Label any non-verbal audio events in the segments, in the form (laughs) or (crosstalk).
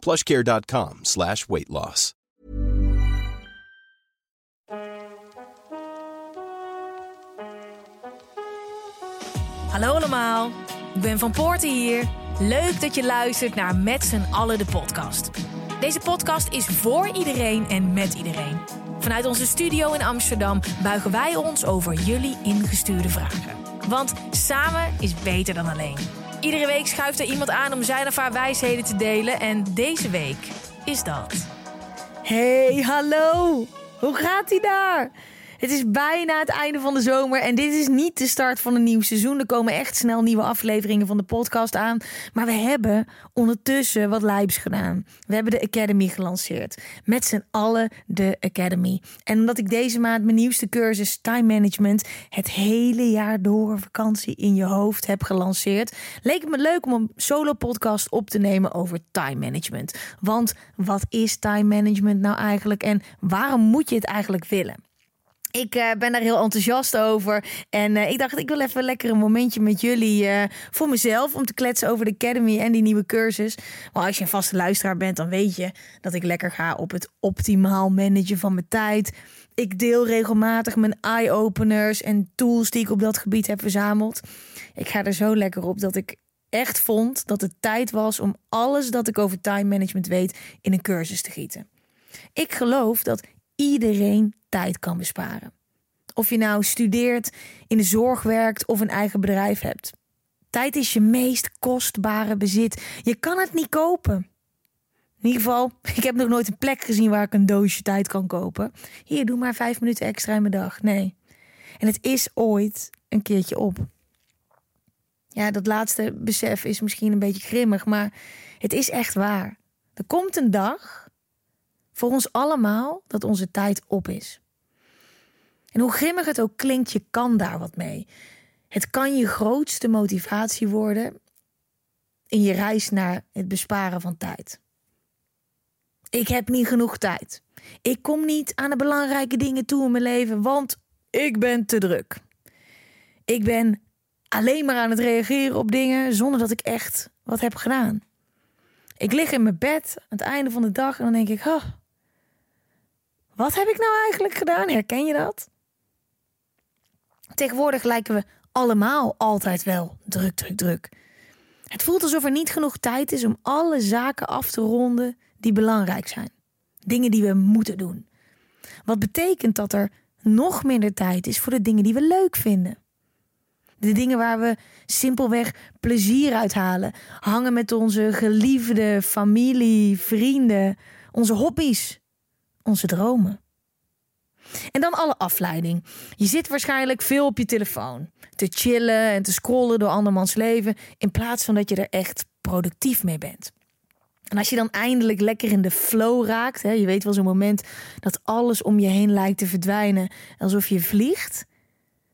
plushcare.com slash weight loss. Hallo allemaal, ik ben Van Poorten hier. Leuk dat je luistert naar Met z'n allen de podcast. Deze podcast is voor iedereen en met iedereen. Vanuit onze studio in Amsterdam buigen wij ons over jullie ingestuurde vragen. Want samen is beter dan alleen. Iedere week schuift er iemand aan om zijn of haar wijsheden te delen. En deze week is dat. Hey, hallo! Hoe gaat ie daar? Het is bijna het einde van de zomer en dit is niet de start van een nieuw seizoen. Er komen echt snel nieuwe afleveringen van de podcast aan. Maar we hebben ondertussen wat lijps gedaan. We hebben de Academy gelanceerd. Met z'n allen de Academy. En omdat ik deze maand mijn nieuwste cursus Time Management het hele jaar door vakantie in je hoofd heb gelanceerd, leek het me leuk om een solo podcast op te nemen over time management. Want wat is time management nou eigenlijk en waarom moet je het eigenlijk willen? Ik uh, ben daar heel enthousiast over. En uh, ik dacht, ik wil even lekker een momentje met jullie uh, voor mezelf. Om te kletsen over de Academy en die nieuwe cursus. Maar als je een vaste luisteraar bent, dan weet je dat ik lekker ga op het optimaal managen van mijn tijd. Ik deel regelmatig mijn eye-openers en tools die ik op dat gebied heb verzameld. Ik ga er zo lekker op dat ik echt vond dat het tijd was om alles dat ik over time management weet in een cursus te gieten. Ik geloof dat iedereen tijd kan besparen. Of je nou studeert, in de zorg werkt of een eigen bedrijf hebt. Tijd is je meest kostbare bezit. Je kan het niet kopen. In ieder geval, (laughs) ik heb nog nooit een plek gezien waar ik een doosje tijd kan kopen. Hier, doe maar vijf minuten extra in mijn dag. Nee. En het is ooit een keertje op. Ja, dat laatste besef is misschien een beetje grimmig, maar het is echt waar. Er komt een dag voor ons allemaal dat onze tijd op is. En hoe grimmig het ook klinkt, je kan daar wat mee. Het kan je grootste motivatie worden in je reis naar het besparen van tijd. Ik heb niet genoeg tijd. Ik kom niet aan de belangrijke dingen toe in mijn leven, want ik ben te druk. Ik ben alleen maar aan het reageren op dingen zonder dat ik echt wat heb gedaan. Ik lig in mijn bed aan het einde van de dag en dan denk ik: oh, wat heb ik nou eigenlijk gedaan? Herken je dat? Tegenwoordig lijken we allemaal altijd wel druk, druk, druk. Het voelt alsof er niet genoeg tijd is om alle zaken af te ronden die belangrijk zijn. Dingen die we moeten doen. Wat betekent dat er nog minder tijd is voor de dingen die we leuk vinden. De dingen waar we simpelweg plezier uit halen. Hangen met onze geliefde familie, vrienden, onze hobby's onze dromen. En dan alle afleiding. Je zit waarschijnlijk veel op je telefoon. Te chillen en te scrollen door andermans leven. In plaats van dat je er echt productief mee bent. En als je dan eindelijk lekker in de flow raakt. Hè, je weet wel zo'n moment dat alles om je heen lijkt te verdwijnen. Alsof je vliegt.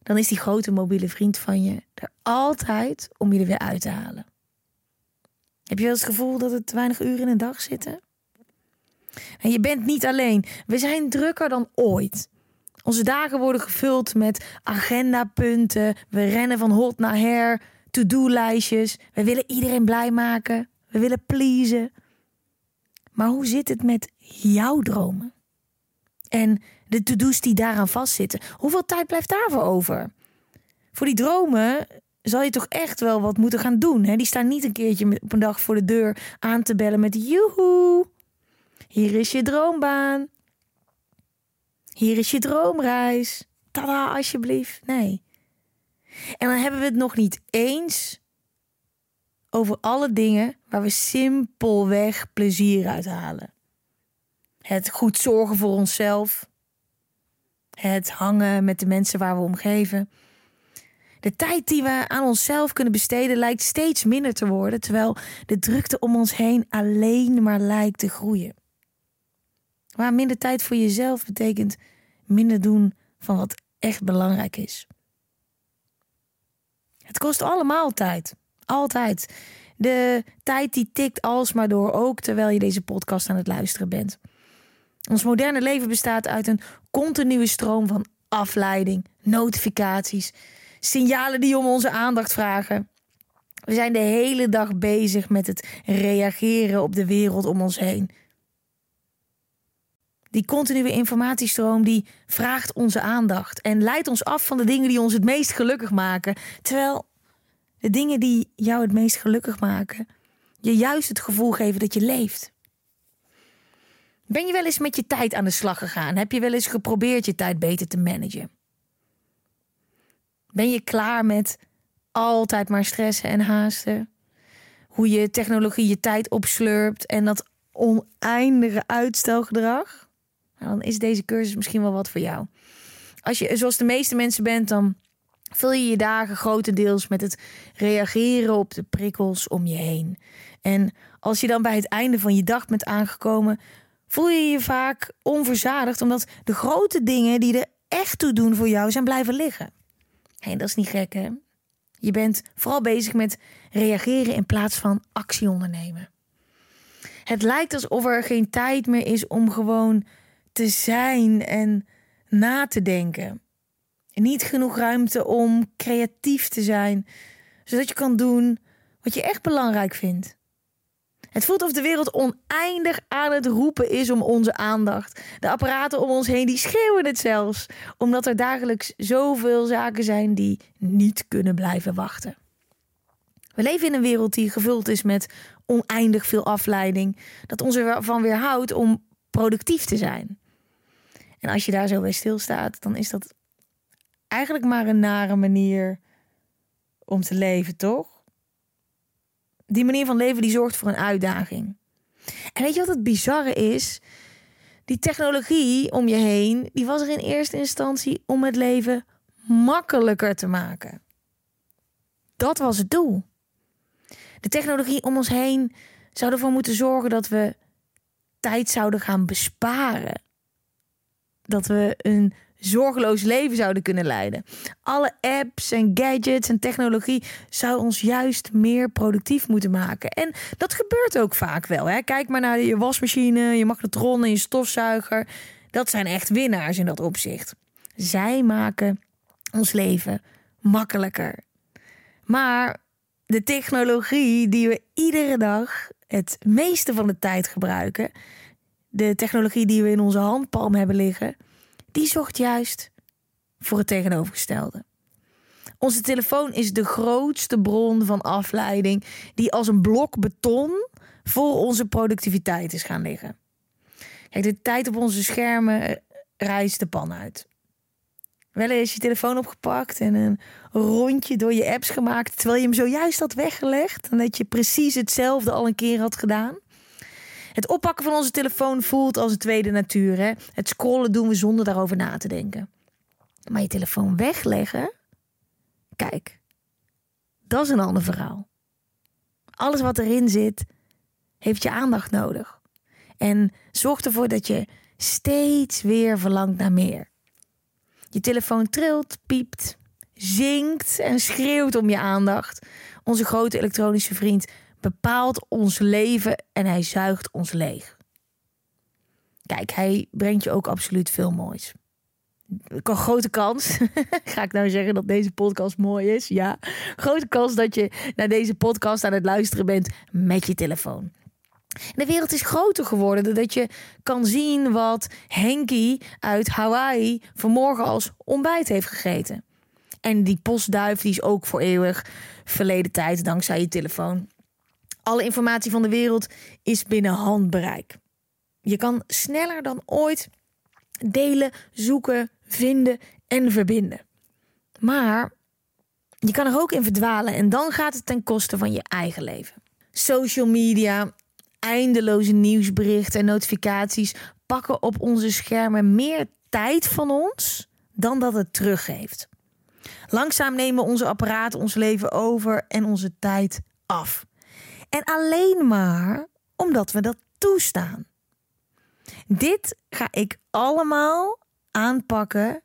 Dan is die grote mobiele vriend van je er altijd om je er weer uit te halen. Heb je wel eens het gevoel dat er te weinig uren in een dag zitten? En je bent niet alleen. We zijn drukker dan ooit. Onze dagen worden gevuld met agendapunten. We rennen van hot naar her. To-do-lijstjes. We willen iedereen blij maken. We willen pleasen. Maar hoe zit het met jouw dromen? En de to-do's die daaraan vastzitten. Hoeveel tijd blijft daarvoor over? Voor die dromen zal je toch echt wel wat moeten gaan doen. Hè? Die staan niet een keertje op een dag voor de deur aan te bellen met joehoe. Hier is je droombaan. Hier is je droomreis. Tada, alsjeblieft. Nee. En dan hebben we het nog niet eens over alle dingen waar we simpelweg plezier uit halen. Het goed zorgen voor onszelf. Het hangen met de mensen waar we om geven. De tijd die we aan onszelf kunnen besteden lijkt steeds minder te worden, terwijl de drukte om ons heen alleen maar lijkt te groeien. Maar minder tijd voor jezelf betekent minder doen van wat echt belangrijk is. Het kost allemaal tijd. Altijd. De tijd die tikt alsmaar door, ook terwijl je deze podcast aan het luisteren bent. Ons moderne leven bestaat uit een continue stroom van afleiding, notificaties, signalen die om onze aandacht vragen. We zijn de hele dag bezig met het reageren op de wereld om ons heen. Die continue informatiestroom die vraagt onze aandacht en leidt ons af van de dingen die ons het meest gelukkig maken. Terwijl de dingen die jou het meest gelukkig maken, je juist het gevoel geven dat je leeft. Ben je wel eens met je tijd aan de slag gegaan? Heb je wel eens geprobeerd je tijd beter te managen? Ben je klaar met altijd maar stressen en haasten? Hoe je technologie je tijd opslurpt en dat oneindige uitstelgedrag? Nou, dan is deze cursus misschien wel wat voor jou. Als je zoals de meeste mensen bent, dan vul je je dagen grotendeels met het reageren op de prikkels om je heen. En als je dan bij het einde van je dag bent aangekomen, voel je je vaak onverzadigd omdat de grote dingen die er echt toe doen voor jou zijn blijven liggen. Hé, dat is niet gek hè? Je bent vooral bezig met reageren in plaats van actie ondernemen. Het lijkt alsof er geen tijd meer is om gewoon te zijn en na te denken. Niet genoeg ruimte om creatief te zijn, zodat je kan doen wat je echt belangrijk vindt. Het voelt of de wereld oneindig aan het roepen is om onze aandacht. De apparaten om ons heen die schreeuwen het zelfs, omdat er dagelijks zoveel zaken zijn die niet kunnen blijven wachten. We leven in een wereld die gevuld is met oneindig veel afleiding, dat ons ervan weerhoudt om productief te zijn. En als je daar zo bij stilstaat, dan is dat eigenlijk maar een nare manier om te leven, toch? Die manier van leven die zorgt voor een uitdaging. En weet je wat het bizarre is? Die technologie om je heen, die was er in eerste instantie om het leven makkelijker te maken. Dat was het doel. De technologie om ons heen zou ervoor moeten zorgen dat we tijd zouden gaan besparen. Dat we een zorgeloos leven zouden kunnen leiden. Alle apps en gadgets en technologie zou ons juist meer productief moeten maken. En dat gebeurt ook vaak wel. Hè? Kijk maar naar je wasmachine, je magnetron en je stofzuiger. Dat zijn echt winnaars in dat opzicht. Zij maken ons leven makkelijker. Maar de technologie die we iedere dag het meeste van de tijd gebruiken, de technologie die we in onze handpalm hebben liggen, die zorgt juist voor het tegenovergestelde. Onze telefoon is de grootste bron van afleiding die als een blok beton voor onze productiviteit is gaan liggen. Kijk, de tijd op onze schermen reist de pan uit. Wel eens je telefoon opgepakt en een rondje door je apps gemaakt terwijl je hem zojuist had weggelegd en dat je precies hetzelfde al een keer had gedaan. Het oppakken van onze telefoon voelt als een tweede natuur. Hè? Het scrollen doen we zonder daarover na te denken. Maar je telefoon wegleggen, kijk, dat is een ander verhaal. Alles wat erin zit, heeft je aandacht nodig. En zorgt ervoor dat je steeds weer verlangt naar meer. Je telefoon trilt, piept, zingt en schreeuwt om je aandacht. Onze grote elektronische vriend bepaalt ons leven en hij zuigt ons leeg. Kijk, hij brengt je ook absoluut veel moois. Een grote kans, (laughs) ga ik nou zeggen dat deze podcast mooi is? Ja, grote kans dat je naar deze podcast aan het luisteren bent met je telefoon. De wereld is groter geworden doordat je kan zien wat Henky uit Hawaii vanmorgen als ontbijt heeft gegeten. En die postduif die is ook voor eeuwig verleden tijd dankzij je telefoon. Alle informatie van de wereld is binnen handbereik. Je kan sneller dan ooit delen, zoeken, vinden en verbinden. Maar je kan er ook in verdwalen en dan gaat het ten koste van je eigen leven. Social media, eindeloze nieuwsberichten en notificaties pakken op onze schermen meer tijd van ons dan dat het teruggeeft. Langzaam nemen onze apparaten ons leven over en onze tijd af. En alleen maar omdat we dat toestaan. Dit ga ik allemaal aanpakken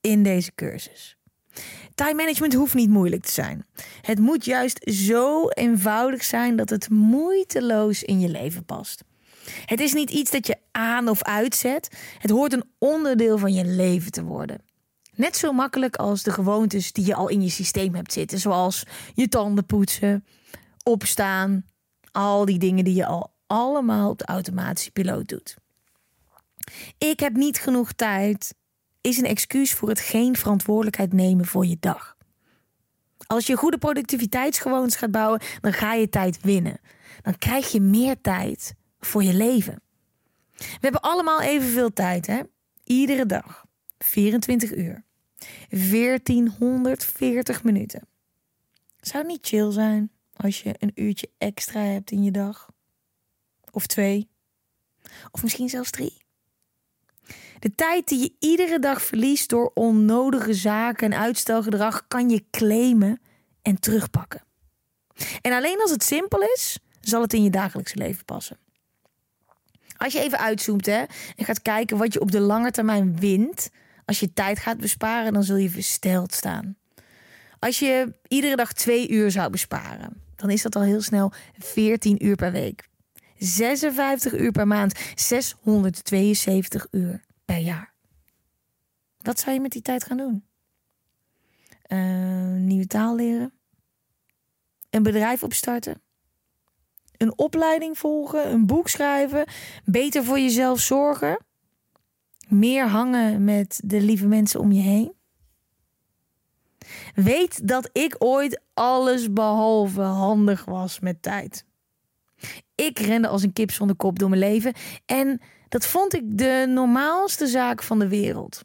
in deze cursus. Time management hoeft niet moeilijk te zijn. Het moet juist zo eenvoudig zijn dat het moeiteloos in je leven past. Het is niet iets dat je aan of uitzet. Het hoort een onderdeel van je leven te worden. Net zo makkelijk als de gewoontes die je al in je systeem hebt zitten, zoals je tanden poetsen, opstaan, al die dingen die je al allemaal op de automatische piloot doet. Ik heb niet genoeg tijd is een excuus voor het geen verantwoordelijkheid nemen voor je dag. Als je goede productiviteitsgewoontes gaat bouwen, dan ga je tijd winnen. Dan krijg je meer tijd voor je leven. We hebben allemaal evenveel tijd, hè? Iedere dag. 24 uur. 1440 minuten. Zou niet chill zijn als je een uurtje extra hebt in je dag? Of twee? Of misschien zelfs drie? De tijd die je iedere dag verliest door onnodige zaken en uitstelgedrag kan je claimen en terugpakken. En alleen als het simpel is, zal het in je dagelijkse leven passen. Als je even uitzoomt hè, en gaat kijken wat je op de lange termijn wint, als je tijd gaat besparen, dan zul je versteld staan. Als je iedere dag twee uur zou besparen, dan is dat al heel snel 14 uur per week. 56 uur per maand, 672 uur per jaar. Wat zou je met die tijd gaan doen? Uh, nieuwe taal leren? Een bedrijf opstarten? Een opleiding volgen? Een boek schrijven? Beter voor jezelf zorgen? Meer hangen met de lieve mensen om je heen? Weet dat ik ooit alles behalve handig was met tijd. Ik rende als een kip zonder kop door mijn leven en dat vond ik de normaalste zaak van de wereld.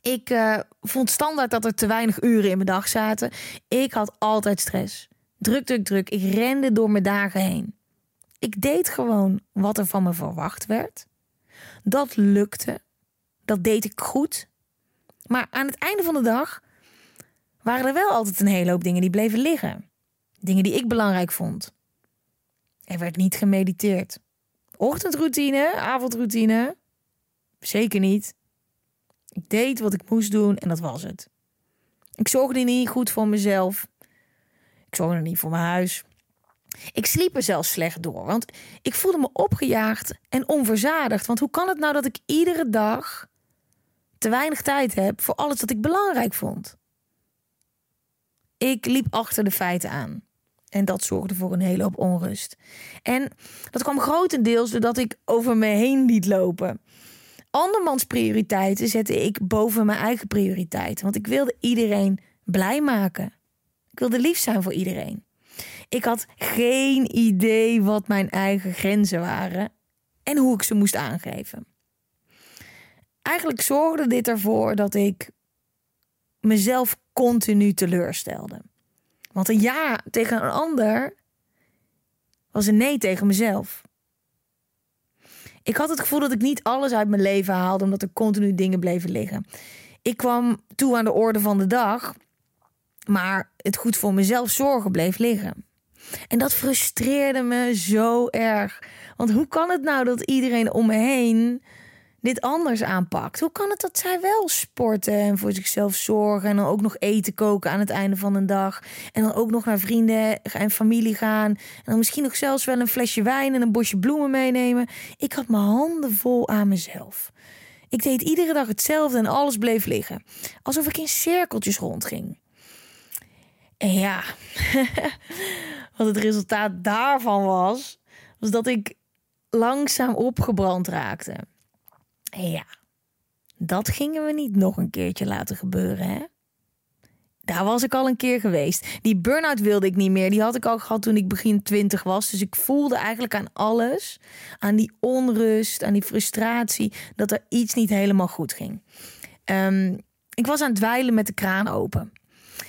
Ik uh, vond standaard dat er te weinig uren in mijn dag zaten. Ik had altijd stress. Druk, druk, druk. Ik rende door mijn dagen heen. Ik deed gewoon wat er van me verwacht werd. Dat lukte. Dat deed ik goed. Maar aan het einde van de dag waren er wel altijd een hele hoop dingen die bleven liggen. Dingen die ik belangrijk vond. Er werd niet gemediteerd. Ochtendroutine, avondroutine? Zeker niet. Ik deed wat ik moest doen en dat was het. Ik zorgde niet goed voor mezelf. Ik zorgde niet voor mijn huis. Ik sliep er zelfs slecht door, want ik voelde me opgejaagd en onverzadigd. Want hoe kan het nou dat ik iedere dag te weinig tijd heb voor alles wat ik belangrijk vond? Ik liep achter de feiten aan. En dat zorgde voor een hele hoop onrust. En dat kwam grotendeels doordat ik over me heen liet lopen. Andermans prioriteiten zette ik boven mijn eigen prioriteiten. Want ik wilde iedereen blij maken. Ik wilde lief zijn voor iedereen. Ik had geen idee wat mijn eigen grenzen waren en hoe ik ze moest aangeven. Eigenlijk zorgde dit ervoor dat ik mezelf continu teleurstelde. Want een ja tegen een ander was een nee tegen mezelf. Ik had het gevoel dat ik niet alles uit mijn leven haalde omdat er continu dingen bleven liggen. Ik kwam toe aan de orde van de dag, maar het goed voor mezelf zorgen bleef liggen. En dat frustreerde me zo erg. Want hoe kan het nou dat iedereen om me heen dit anders aanpakt. Hoe kan het dat zij wel sporten en voor zichzelf zorgen en dan ook nog eten koken aan het einde van een dag en dan ook nog naar vrienden en familie gaan en dan misschien nog zelfs wel een flesje wijn en een bosje bloemen meenemen. Ik had mijn handen vol aan mezelf. Ik deed iedere dag hetzelfde en alles bleef liggen, alsof ik in cirkeltjes rondging. En ja, (laughs) wat het resultaat daarvan was, was dat ik langzaam opgebrand raakte. Ja, dat gingen we niet nog een keertje laten gebeuren, hè? Daar was ik al een keer geweest. Die burn-out wilde ik niet meer. Die had ik al gehad toen ik begin twintig was. Dus ik voelde eigenlijk aan alles, aan die onrust, aan die frustratie, dat er iets niet helemaal goed ging. Um, ik was aan het dweilen met de kraan open.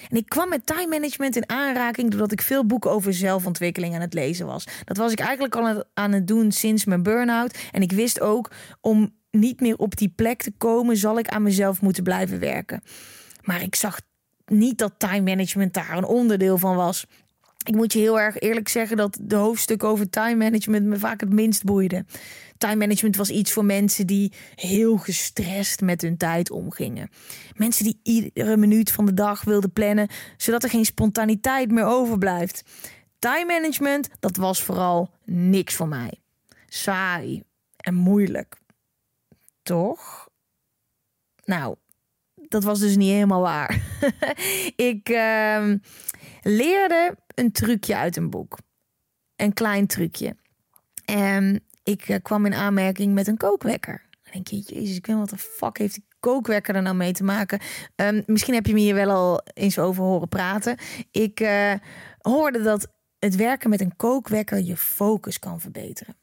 En ik kwam met time management in aanraking doordat ik veel boeken over zelfontwikkeling aan het lezen was. Dat was ik eigenlijk al aan het doen sinds mijn burn-out. En ik wist ook om niet meer op die plek te komen, zal ik aan mezelf moeten blijven werken. Maar ik zag niet dat time management daar een onderdeel van was. ik moet je heel erg eerlijk zeggen dat de hoofdstuk over time management me vaak het minst boeide. Time management was iets voor mensen die heel gestrest met hun tijd omgingen. Mensen die iedere minuut van de dag wilden plannen, zodat er geen spontaniteit meer overblijft. Time management, dat was vooral niks voor mij. Saai en moeilijk. Toch? Nou, dat was dus niet helemaal waar. (laughs) ik uh, leerde een trucje uit een boek. Een klein trucje. En ik uh, kwam in aanmerking met een kookwekker. Dan denk je, jezus, ik weet wat de fuck heeft die kookwekker er nou mee te maken? Um, misschien heb je me hier wel al eens over horen praten. Ik uh, hoorde dat het werken met een kookwekker je focus kan verbeteren.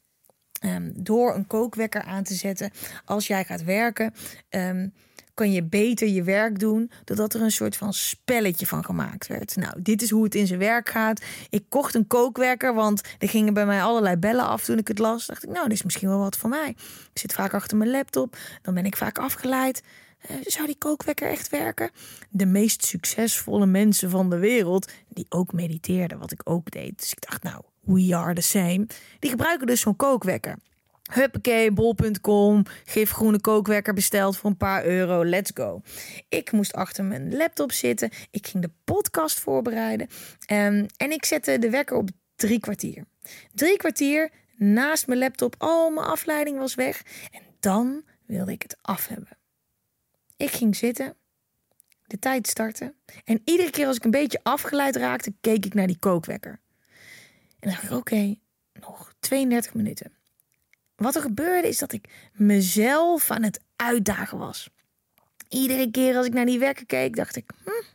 Um, door een kookwekker aan te zetten als jij gaat werken. Um, kan je beter je werk doen. Doordat er een soort van spelletje van gemaakt werd. Nou, dit is hoe het in zijn werk gaat. Ik kocht een kookwerker, want er gingen bij mij allerlei bellen af toen ik het las. Dacht ik, nou, dit is misschien wel wat voor mij. Ik zit vaak achter mijn laptop. Dan ben ik vaak afgeleid. Uh, zou die kookwekker echt werken? De meest succesvolle mensen van de wereld, die ook mediteerden, wat ik ook deed. Dus ik dacht, nou, we are the same. Die gebruiken dus zo'n kookwekker. Huppakee, bol.com, gifgroene kookwekker besteld voor een paar euro, let's go. Ik moest achter mijn laptop zitten, ik ging de podcast voorbereiden um, en ik zette de wekker op drie kwartier. Drie kwartier naast mijn laptop, al mijn afleiding was weg en dan wilde ik het af hebben. Ik ging zitten, de tijd startte en iedere keer als ik een beetje afgeleid raakte, keek ik naar die kookwekker. En dacht ik, oké, nog 32 minuten. Wat er gebeurde is dat ik mezelf aan het uitdagen was. Iedere keer als ik naar die wekker keek, dacht ik: hm,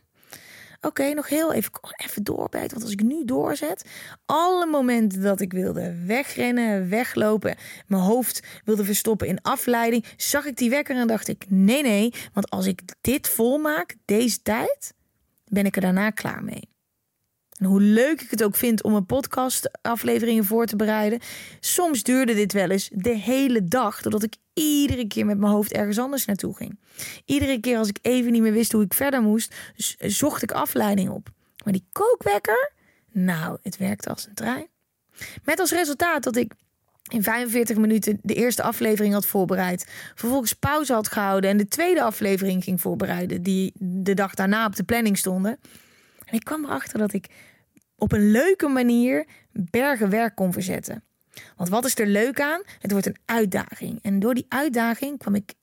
oké, nog heel even, even doorbijten. Want als ik nu doorzet, alle momenten dat ik wilde wegrennen, weglopen, mijn hoofd wilde verstoppen in afleiding, zag ik die wekker en dacht ik: nee, nee, want als ik dit volmaak, deze tijd, ben ik er daarna klaar mee. En hoe leuk ik het ook vind om een podcastafleveringen voor te bereiden. Soms duurde dit wel eens de hele dag, doordat ik iedere keer met mijn hoofd ergens anders naartoe ging. Iedere keer als ik even niet meer wist hoe ik verder moest, zocht ik afleiding op. Maar die kookwekker, nou, het werkte als een trein. Met als resultaat dat ik in 45 minuten de eerste aflevering had voorbereid. Vervolgens pauze had gehouden en de tweede aflevering ging voorbereiden, die de dag daarna op de planning stonden. En ik kwam erachter dat ik op een leuke manier bergen werk kon verzetten. Want wat is er leuk aan? Het wordt een uitdaging. En door die uitdaging kwam ik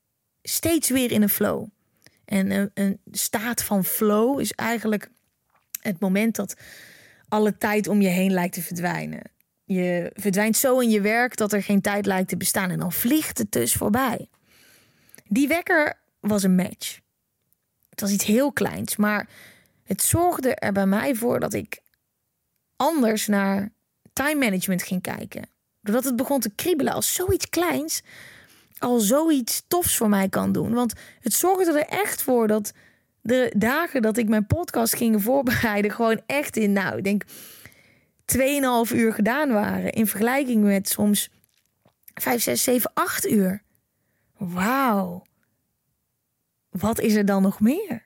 steeds weer in een flow. En een, een staat van flow is eigenlijk het moment dat alle tijd om je heen lijkt te verdwijnen. Je verdwijnt zo in je werk dat er geen tijd lijkt te bestaan. En dan vliegt het dus voorbij. Die wekker was een match. Het was iets heel kleins, maar het zorgde er bij mij voor dat ik anders naar time management ging kijken. Doordat het begon te kriebelen als zoiets kleins al zoiets tofs voor mij kan doen. Want het zorgde er echt voor dat de dagen dat ik mijn podcast ging voorbereiden, gewoon echt in, nou, ik denk 2,5 uur gedaan waren. In vergelijking met soms 5, 6, 7, 8 uur. Wauw. Wat is er dan nog meer?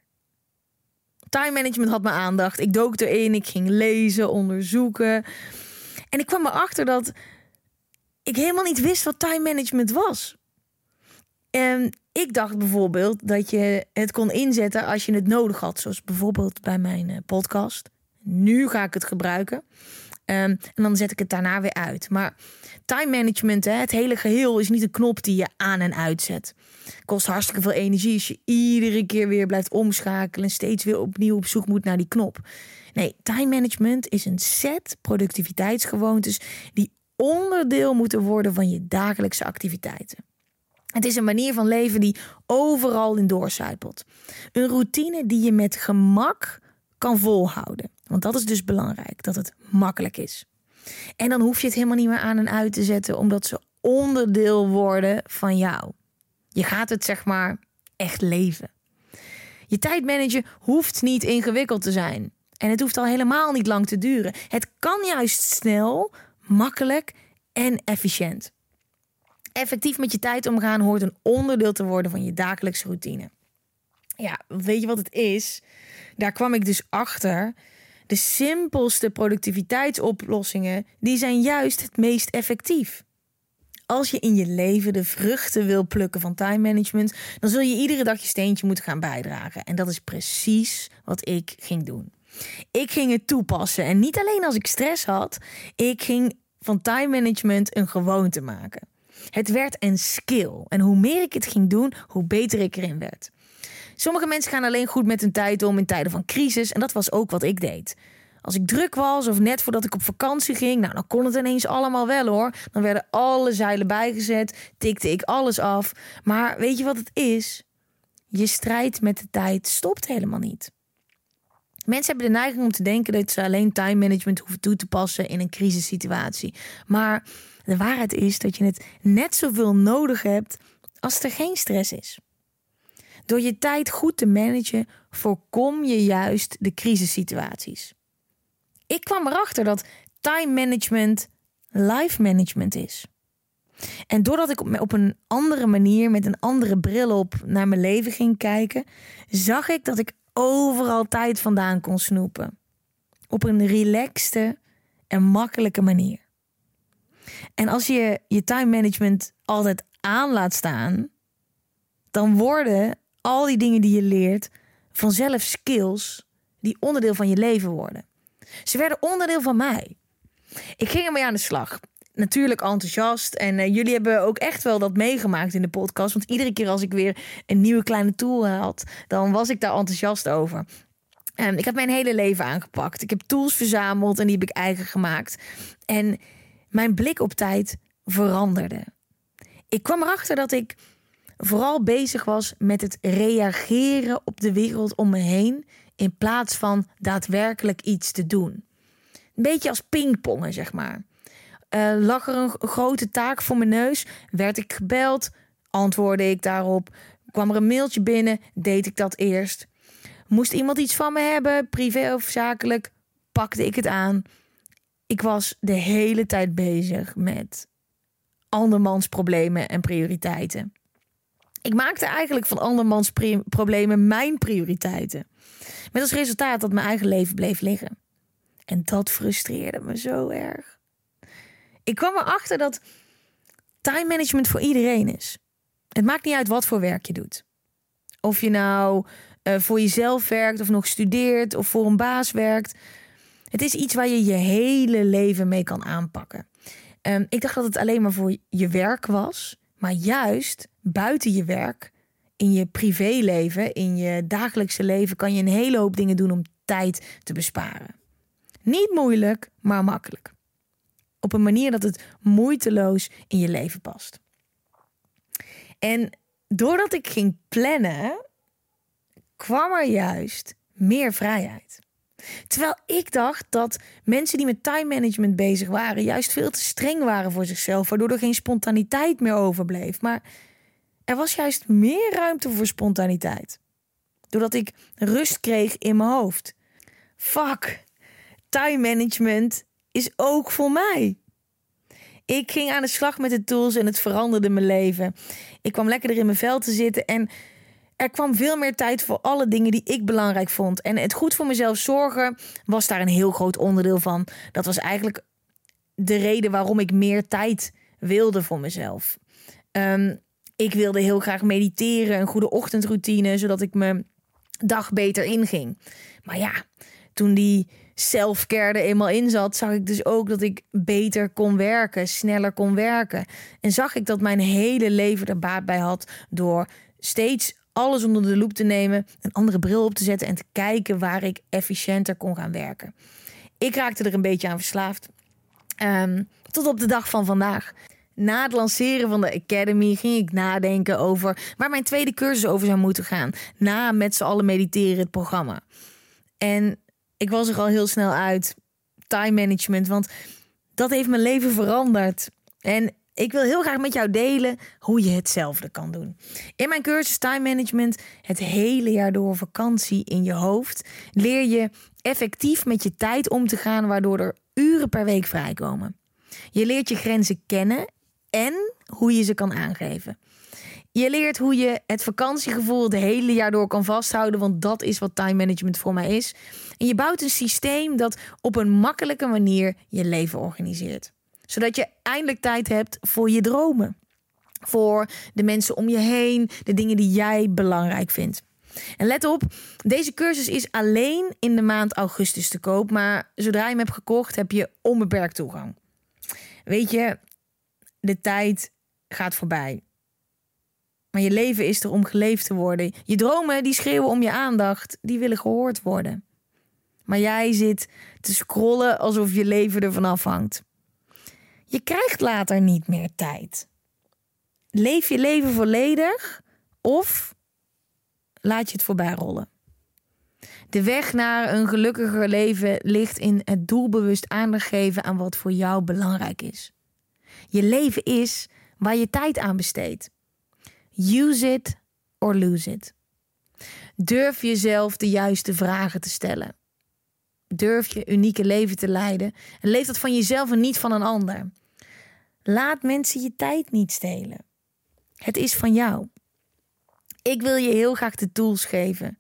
Time management had mijn aandacht. Ik dook erin, ik ging lezen, onderzoeken. En ik kwam erachter dat ik helemaal niet wist wat time management was. En ik dacht bijvoorbeeld dat je het kon inzetten als je het nodig had. Zoals bijvoorbeeld bij mijn eh, podcast. Nu ga ik het gebruiken. Um, en dan zet ik het daarna weer uit. Maar time management, hè, het hele geheel, is niet een knop die je aan en uitzet. Kost hartstikke veel energie als je iedere keer weer blijft omschakelen en steeds weer opnieuw op zoek moet naar die knop. Nee, time management is een set productiviteitsgewoontes die onderdeel moeten worden van je dagelijkse activiteiten. Het is een manier van leven die overal in doorcijpelt. Een routine die je met gemak kan volhouden. Want dat is dus belangrijk, dat het makkelijk is. En dan hoef je het helemaal niet meer aan en uit te zetten, omdat ze onderdeel worden van jou. Je gaat het zeg maar echt leven. Je tijdmanager hoeft niet ingewikkeld te zijn. En het hoeft al helemaal niet lang te duren. Het kan juist snel, makkelijk en efficiënt. Effectief met je tijd omgaan hoort een onderdeel te worden van je dagelijkse routine. Ja, weet je wat het is? Daar kwam ik dus achter De simpelste productiviteitsoplossingen, die zijn juist het meest effectief. Als je in je leven de vruchten wil plukken van time management, dan zul je iedere dag je steentje moeten gaan bijdragen. En dat is precies wat ik ging doen. Ik ging het toepassen en niet alleen als ik stress had, ik ging van time management een gewoonte maken. Het werd een skill en hoe meer ik het ging doen, hoe beter ik erin werd. Sommige mensen gaan alleen goed met hun tijd om in tijden van crisis en dat was ook wat ik deed. Als ik druk was of net voordat ik op vakantie ging, nou dan kon het ineens allemaal wel hoor. Dan werden alle zeilen bijgezet, tikte ik alles af. Maar weet je wat het is? Je strijd met de tijd stopt helemaal niet. Mensen hebben de neiging om te denken dat ze alleen time management hoeven toe te passen in een crisissituatie. Maar de waarheid is dat je het net zoveel nodig hebt als er geen stress is. Door je tijd goed te managen, voorkom je juist de crisissituaties. Ik kwam erachter dat time management life management is. En doordat ik op een andere manier, met een andere bril op, naar mijn leven ging kijken, zag ik dat ik overal tijd vandaan kon snoepen. Op een relaxte en makkelijke manier. En als je je time management altijd aan laat staan, dan worden al die dingen die je leert vanzelf skills die onderdeel van je leven worden. Ze werden onderdeel van mij. Ik ging ermee aan de slag. Natuurlijk enthousiast. En uh, jullie hebben ook echt wel dat meegemaakt in de podcast. Want iedere keer als ik weer een nieuwe kleine tool had, dan was ik daar enthousiast over. Um, ik heb mijn hele leven aangepakt. Ik heb tools verzameld en die heb ik eigen gemaakt. En mijn blik op tijd veranderde. Ik kwam erachter dat ik vooral bezig was met het reageren op de wereld om me heen in plaats van daadwerkelijk iets te doen. Een beetje als pingpongen, zeg maar. Uh, lag er een grote taak voor mijn neus, werd ik gebeld, antwoordde ik daarop. Kwam er een mailtje binnen, deed ik dat eerst. Moest iemand iets van me hebben, privé of zakelijk, pakte ik het aan. Ik was de hele tijd bezig met andermans problemen en prioriteiten. Ik maakte eigenlijk van andermans problemen mijn prioriteiten. Met als resultaat dat mijn eigen leven bleef liggen. En dat frustreerde me zo erg. Ik kwam erachter dat time management voor iedereen is. Het maakt niet uit wat voor werk je doet. Of je nou uh, voor jezelf werkt of nog studeert of voor een baas werkt. Het is iets waar je je hele leven mee kan aanpakken. Um, ik dacht dat het alleen maar voor je werk was. Maar juist buiten je werk, in je privéleven, in je dagelijkse leven, kan je een hele hoop dingen doen om tijd te besparen. Niet moeilijk, maar makkelijk. Op een manier dat het moeiteloos in je leven past. En doordat ik ging plannen, kwam er juist meer vrijheid. Terwijl ik dacht dat mensen die met time management bezig waren, juist veel te streng waren voor zichzelf, waardoor er geen spontaniteit meer overbleef. Maar er was juist meer ruimte voor spontaniteit. Doordat ik rust kreeg in mijn hoofd. Fuck, time management is ook voor mij. Ik ging aan de slag met de tools en het veranderde mijn leven. Ik kwam lekkerder in mijn vel te zitten en er kwam veel meer tijd voor alle dingen die ik belangrijk vond. En het goed voor mezelf zorgen was daar een heel groot onderdeel van. Dat was eigenlijk de reden waarom ik meer tijd wilde voor mezelf. Um, ik wilde heel graag mediteren, een goede ochtendroutine, zodat ik mijn dag beter inging. Maar ja, toen die selfcare er eenmaal in zat, zag ik dus ook dat ik beter kon werken, sneller kon werken. En zag ik dat mijn hele leven er baat bij had door steeds alles onder de loep te nemen, een andere bril op te zetten en te kijken waar ik efficiënter kon gaan werken. Ik raakte er een beetje aan verslaafd. Um, tot op de dag van vandaag. Na het lanceren van de Academy ging ik nadenken over waar mijn tweede cursus over zou moeten gaan. Na met z'n allen mediteren het programma. En ik was er al heel snel uit. Time management, want dat heeft mijn leven veranderd. En ik wil heel graag met jou delen hoe je hetzelfde kan doen. In mijn cursus Time Management, het hele jaar door vakantie in je hoofd, leer je effectief met je tijd om te gaan, waardoor er uren per week vrijkomen. Je leert je grenzen kennen en hoe je ze kan aangeven. Je leert hoe je het vakantiegevoel het hele jaar door kan vasthouden, want dat is wat time management voor mij is. En je bouwt een systeem dat op een makkelijke manier je leven organiseert, zodat je eindelijk tijd hebt voor je dromen, voor de mensen om je heen, de dingen die jij belangrijk vindt. En let op, deze cursus is alleen in de maand augustus te koop, maar zodra je hem hebt gekocht, heb je onbeperkt toegang. Weet je, de tijd gaat voorbij. Maar je leven is er om geleefd te worden. Je dromen die schreeuwen om je aandacht, die willen gehoord worden. Maar jij zit te scrollen alsof je leven ervan afhangt. Je krijgt later niet meer tijd. Leef je leven volledig of laat je het voorbij rollen. De weg naar een gelukkiger leven ligt in het doelbewust aandacht geven aan wat voor jou belangrijk is. Je leven is waar je tijd aan besteedt. Use it or lose it. Durf jezelf de juiste vragen te stellen. Durf je unieke leven te leiden en leef dat van jezelf en niet van een ander. Laat mensen je tijd niet stelen. Het is van jou. Ik wil je heel graag de tools geven.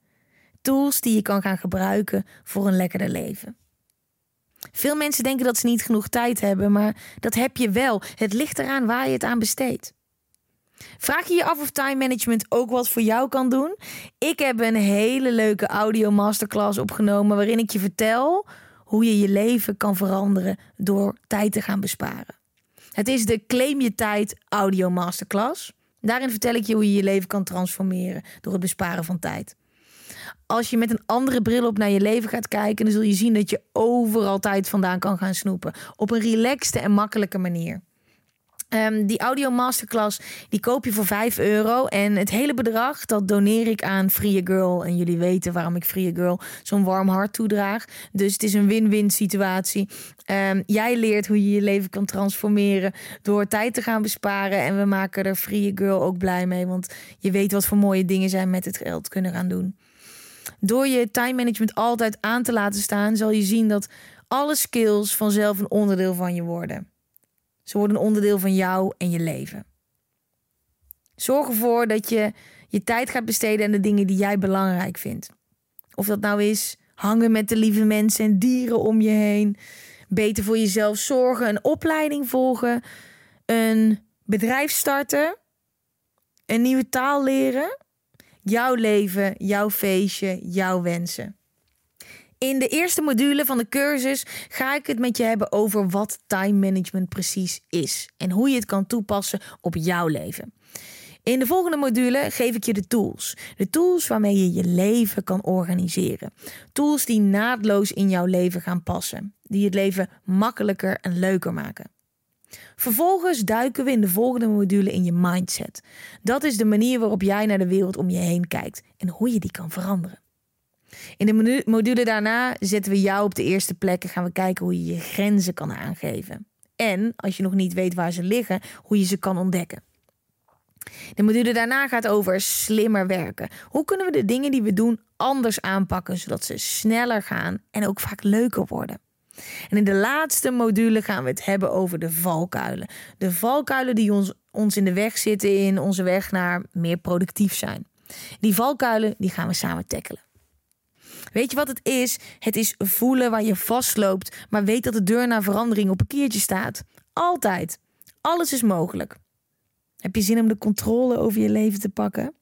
Tools die je kan gaan gebruiken voor een lekkerder leven. Veel mensen denken dat ze niet genoeg tijd hebben, maar dat heb je wel. Het ligt eraan waar je het aan besteedt. Vraag je je af of time management ook wat voor jou kan doen? Ik heb een hele leuke audio masterclass opgenomen waarin ik je vertel hoe je je leven kan veranderen door tijd te gaan besparen. Het is de Claim je tijd audio masterclass. Daarin vertel ik je hoe je je leven kan transformeren door het besparen van tijd. Als je met een andere bril op naar je leven gaat kijken, dan zul je zien dat je overal tijd vandaan kan gaan snoepen. Op een relaxte en makkelijke manier. Um, die audio masterclass die koop je voor 5 euro. En het hele bedrag dat doneer ik aan Free Girl. En jullie weten waarom ik Free Girl zo'n warm hart toedraag. Dus het is een win-win situatie. Um, jij leert hoe je je leven kan transformeren door tijd te gaan besparen. En we maken er Free Girl ook blij mee. Want je weet wat voor mooie dingen zij met het geld kunnen gaan doen. Door je time management altijd aan te laten staan, zal je zien dat alle skills vanzelf een onderdeel van je worden. Ze worden een onderdeel van jou en je leven. Zorg ervoor dat je je tijd gaat besteden aan de dingen die jij belangrijk vindt. Of dat nou is hangen met de lieve mensen en dieren om je heen, beter voor jezelf zorgen, een opleiding volgen, een bedrijf starten, een nieuwe taal leren, jouw leven, jouw feestje, jouw wensen. In de eerste module van de cursus ga ik het met je hebben over wat time management precies is en hoe je het kan toepassen op jouw leven. In de volgende module geef ik je de tools. De tools waarmee je je leven kan organiseren. Tools die naadloos in jouw leven gaan passen. Die het leven makkelijker en leuker maken. Vervolgens duiken we in de volgende module in je mindset. Dat is de manier waarop jij naar de wereld om je heen kijkt en hoe je die kan veranderen. In de module daarna zetten we jou op de eerste plek en gaan we kijken hoe je je grenzen kan aangeven. En als je nog niet weet waar ze liggen, hoe je ze kan ontdekken. De module daarna gaat over slimmer werken. Hoe kunnen we de dingen die we doen anders aanpakken, zodat ze sneller gaan en ook vaak leuker worden? En in de laatste module gaan we het hebben over de valkuilen. De valkuilen die ons, ons in de weg zitten in onze weg naar meer productief zijn. Die valkuilen die gaan we samen tackelen. Weet je wat het is? Het is voelen waar je vastloopt, maar weet dat de deur naar verandering op een kiertje staat. Altijd. Alles is mogelijk. Heb je zin om de controle over je leven te pakken?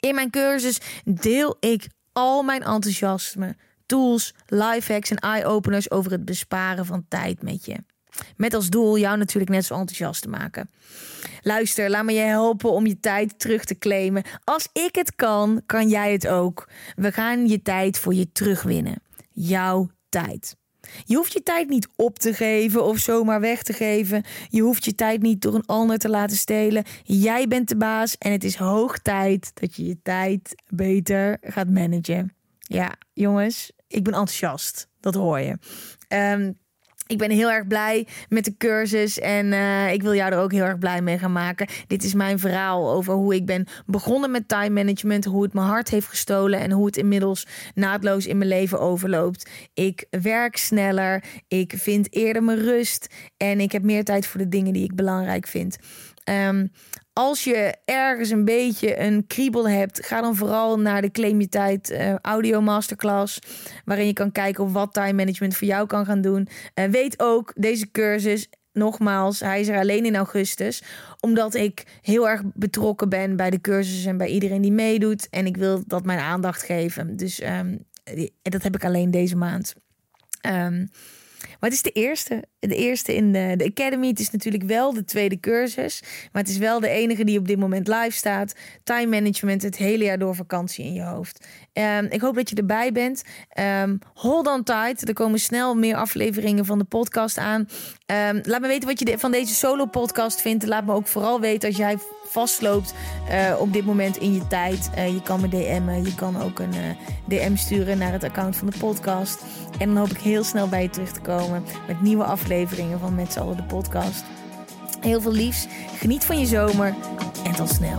In mijn cursus deel ik al mijn enthousiasme, tools, lifehacks en eye-openers over het besparen van tijd met je. Met als doel jou natuurlijk net zo enthousiast te maken. Luister, laat me je helpen om je tijd terug te claimen. Als ik het kan, kan jij het ook. We gaan je tijd voor je terugwinnen. Jouw tijd. Je hoeft je tijd niet op te geven of zomaar weg te geven. Je hoeft je tijd niet door een ander te laten stelen. Jij bent de baas en het is hoog tijd dat je je tijd beter gaat managen. Ja, jongens, ik ben enthousiast. Dat hoor je. Um, ik ben heel erg blij met de cursus en uh, ik wil jou er ook heel erg blij mee gaan maken. Dit is mijn verhaal over hoe ik ben begonnen met time management, hoe het mijn hart heeft gestolen en hoe het inmiddels naadloos in mijn leven overloopt. Ik werk sneller, ik vind eerder mijn rust en ik heb meer tijd voor de dingen die ik belangrijk vind. Um, als je ergens een beetje een kriebel hebt, ga dan vooral naar de Claim Tijd uh, audio masterclass. Waarin je kan kijken of wat time management voor jou kan gaan doen. Uh, weet ook, deze cursus nogmaals, hij is er alleen in augustus. Omdat ik heel erg betrokken ben bij de cursus en bij iedereen die meedoet. En ik wil dat mijn aandacht geven. Dus um, dat heb ik alleen deze maand. Um, maar het is de eerste. De eerste in de, de Academy. Het is natuurlijk wel de tweede cursus. Maar het is wel de enige die op dit moment live staat. Time management het hele jaar door vakantie in je hoofd. Um, ik hoop dat je erbij bent. Um, hold on tight. Er komen snel meer afleveringen van de podcast aan. Um, laat me weten wat je van deze solo podcast vindt. Laat me ook vooral weten als jij vastloopt uh, op dit moment in je tijd. Uh, je kan me DM'en. Je kan ook een uh, DM sturen naar het account van de podcast. En dan hoop ik heel snel bij je terug te komen met nieuwe afleveringen van Met z'n allen de podcast. Heel veel liefs. Geniet van je zomer en tot snel.